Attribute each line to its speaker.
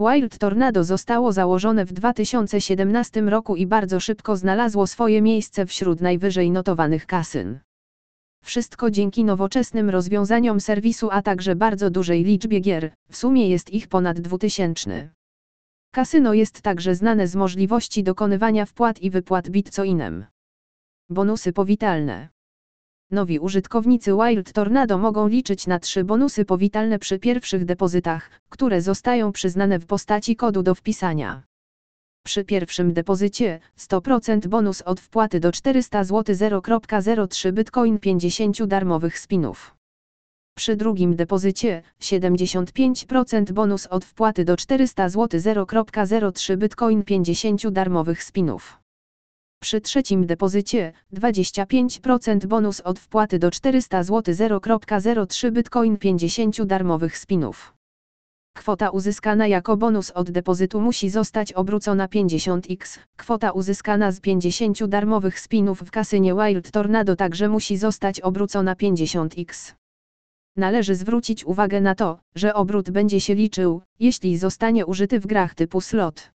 Speaker 1: Wild Tornado zostało założone w 2017 roku i bardzo szybko znalazło swoje miejsce wśród najwyżej notowanych kasyn. Wszystko dzięki nowoczesnym rozwiązaniom serwisu, a także bardzo dużej liczbie gier, w sumie jest ich ponad 2000. Kasyno jest także znane z możliwości dokonywania wpłat i wypłat bitcoinem. Bonusy powitalne. Nowi użytkownicy Wild Tornado mogą liczyć na trzy bonusy powitalne przy pierwszych depozytach, które zostają przyznane w postaci kodu do wpisania. Przy pierwszym depozycie 100% bonus od wpłaty do 400 zł 0.03 Bitcoin 50 darmowych spinów. Przy drugim depozycie 75% bonus od wpłaty do 400 zł 0.03 Bitcoin 50 darmowych spinów. Przy trzecim depozycie 25% bonus od wpłaty do 400 zł 0.03 Bitcoin 50 darmowych spinów. Kwota uzyskana jako bonus od depozytu musi zostać obrócona 50x. Kwota uzyskana z 50 darmowych spinów w kasynie Wild Tornado także musi zostać obrócona 50x. Należy zwrócić uwagę na to, że obrót będzie się liczył, jeśli zostanie użyty w grach typu slot.